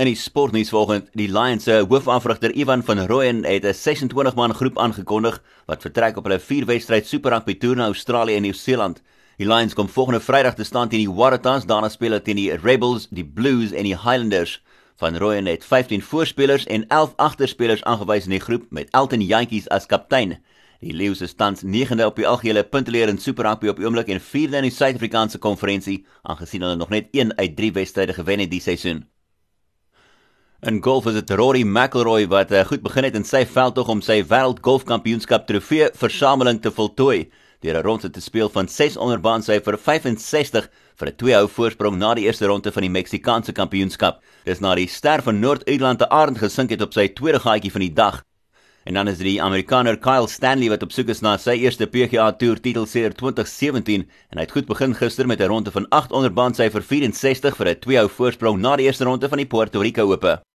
In die sportnuus vanoggend, die Lions se hoofafrigter Ivan van Rooyen het 'n 26-man groep aangekondig wat vertrek op hulle vier-wedstryd Super Rugby toer na Australië en Nieu-Seeland. Die Lions kom volgende Vrydag te staan teen die Waratahs, daarna speel hulle teen die Rebels, die Blues en die Highlanders. Van Rooyen het 15 voorspelers en 11 agterspelers aangewys in die groep met Elton Jantjies as kaptein. Die Lions is tans 9de op die algehele punteleer in Super Rugby op die oomblik en 4de in die Suid-Afrikaanse konferensie, aangesien hulle nog net 1 uit 3 wedstryde gewen het die seisoen. In golf is dit Rory McIlroy wat uh, goed begin het in sy veldtog om sy wêreld golfkampioenskap trofee versameling te voltooi deur 'n ronde te speel van 6 onder baan sy vir 65 vir 'n twee-hou voorsprong na die eerste ronde van die Meksikaanse kampioenskap. Dis na die ster van Noord-Ierland te Arend gesink het op sy tweede gaatjie van die dag. En dan is dit die Amerikaner Kyle Stanley wat op soek is na sy eerste PGA Tour titel sedert 2017 en hy het goed begin gister met 'n ronde van 8 onder baan sy vir 64 vir 'n twee-hou voorsprong na die eerste ronde van die Puerto Rico Ope.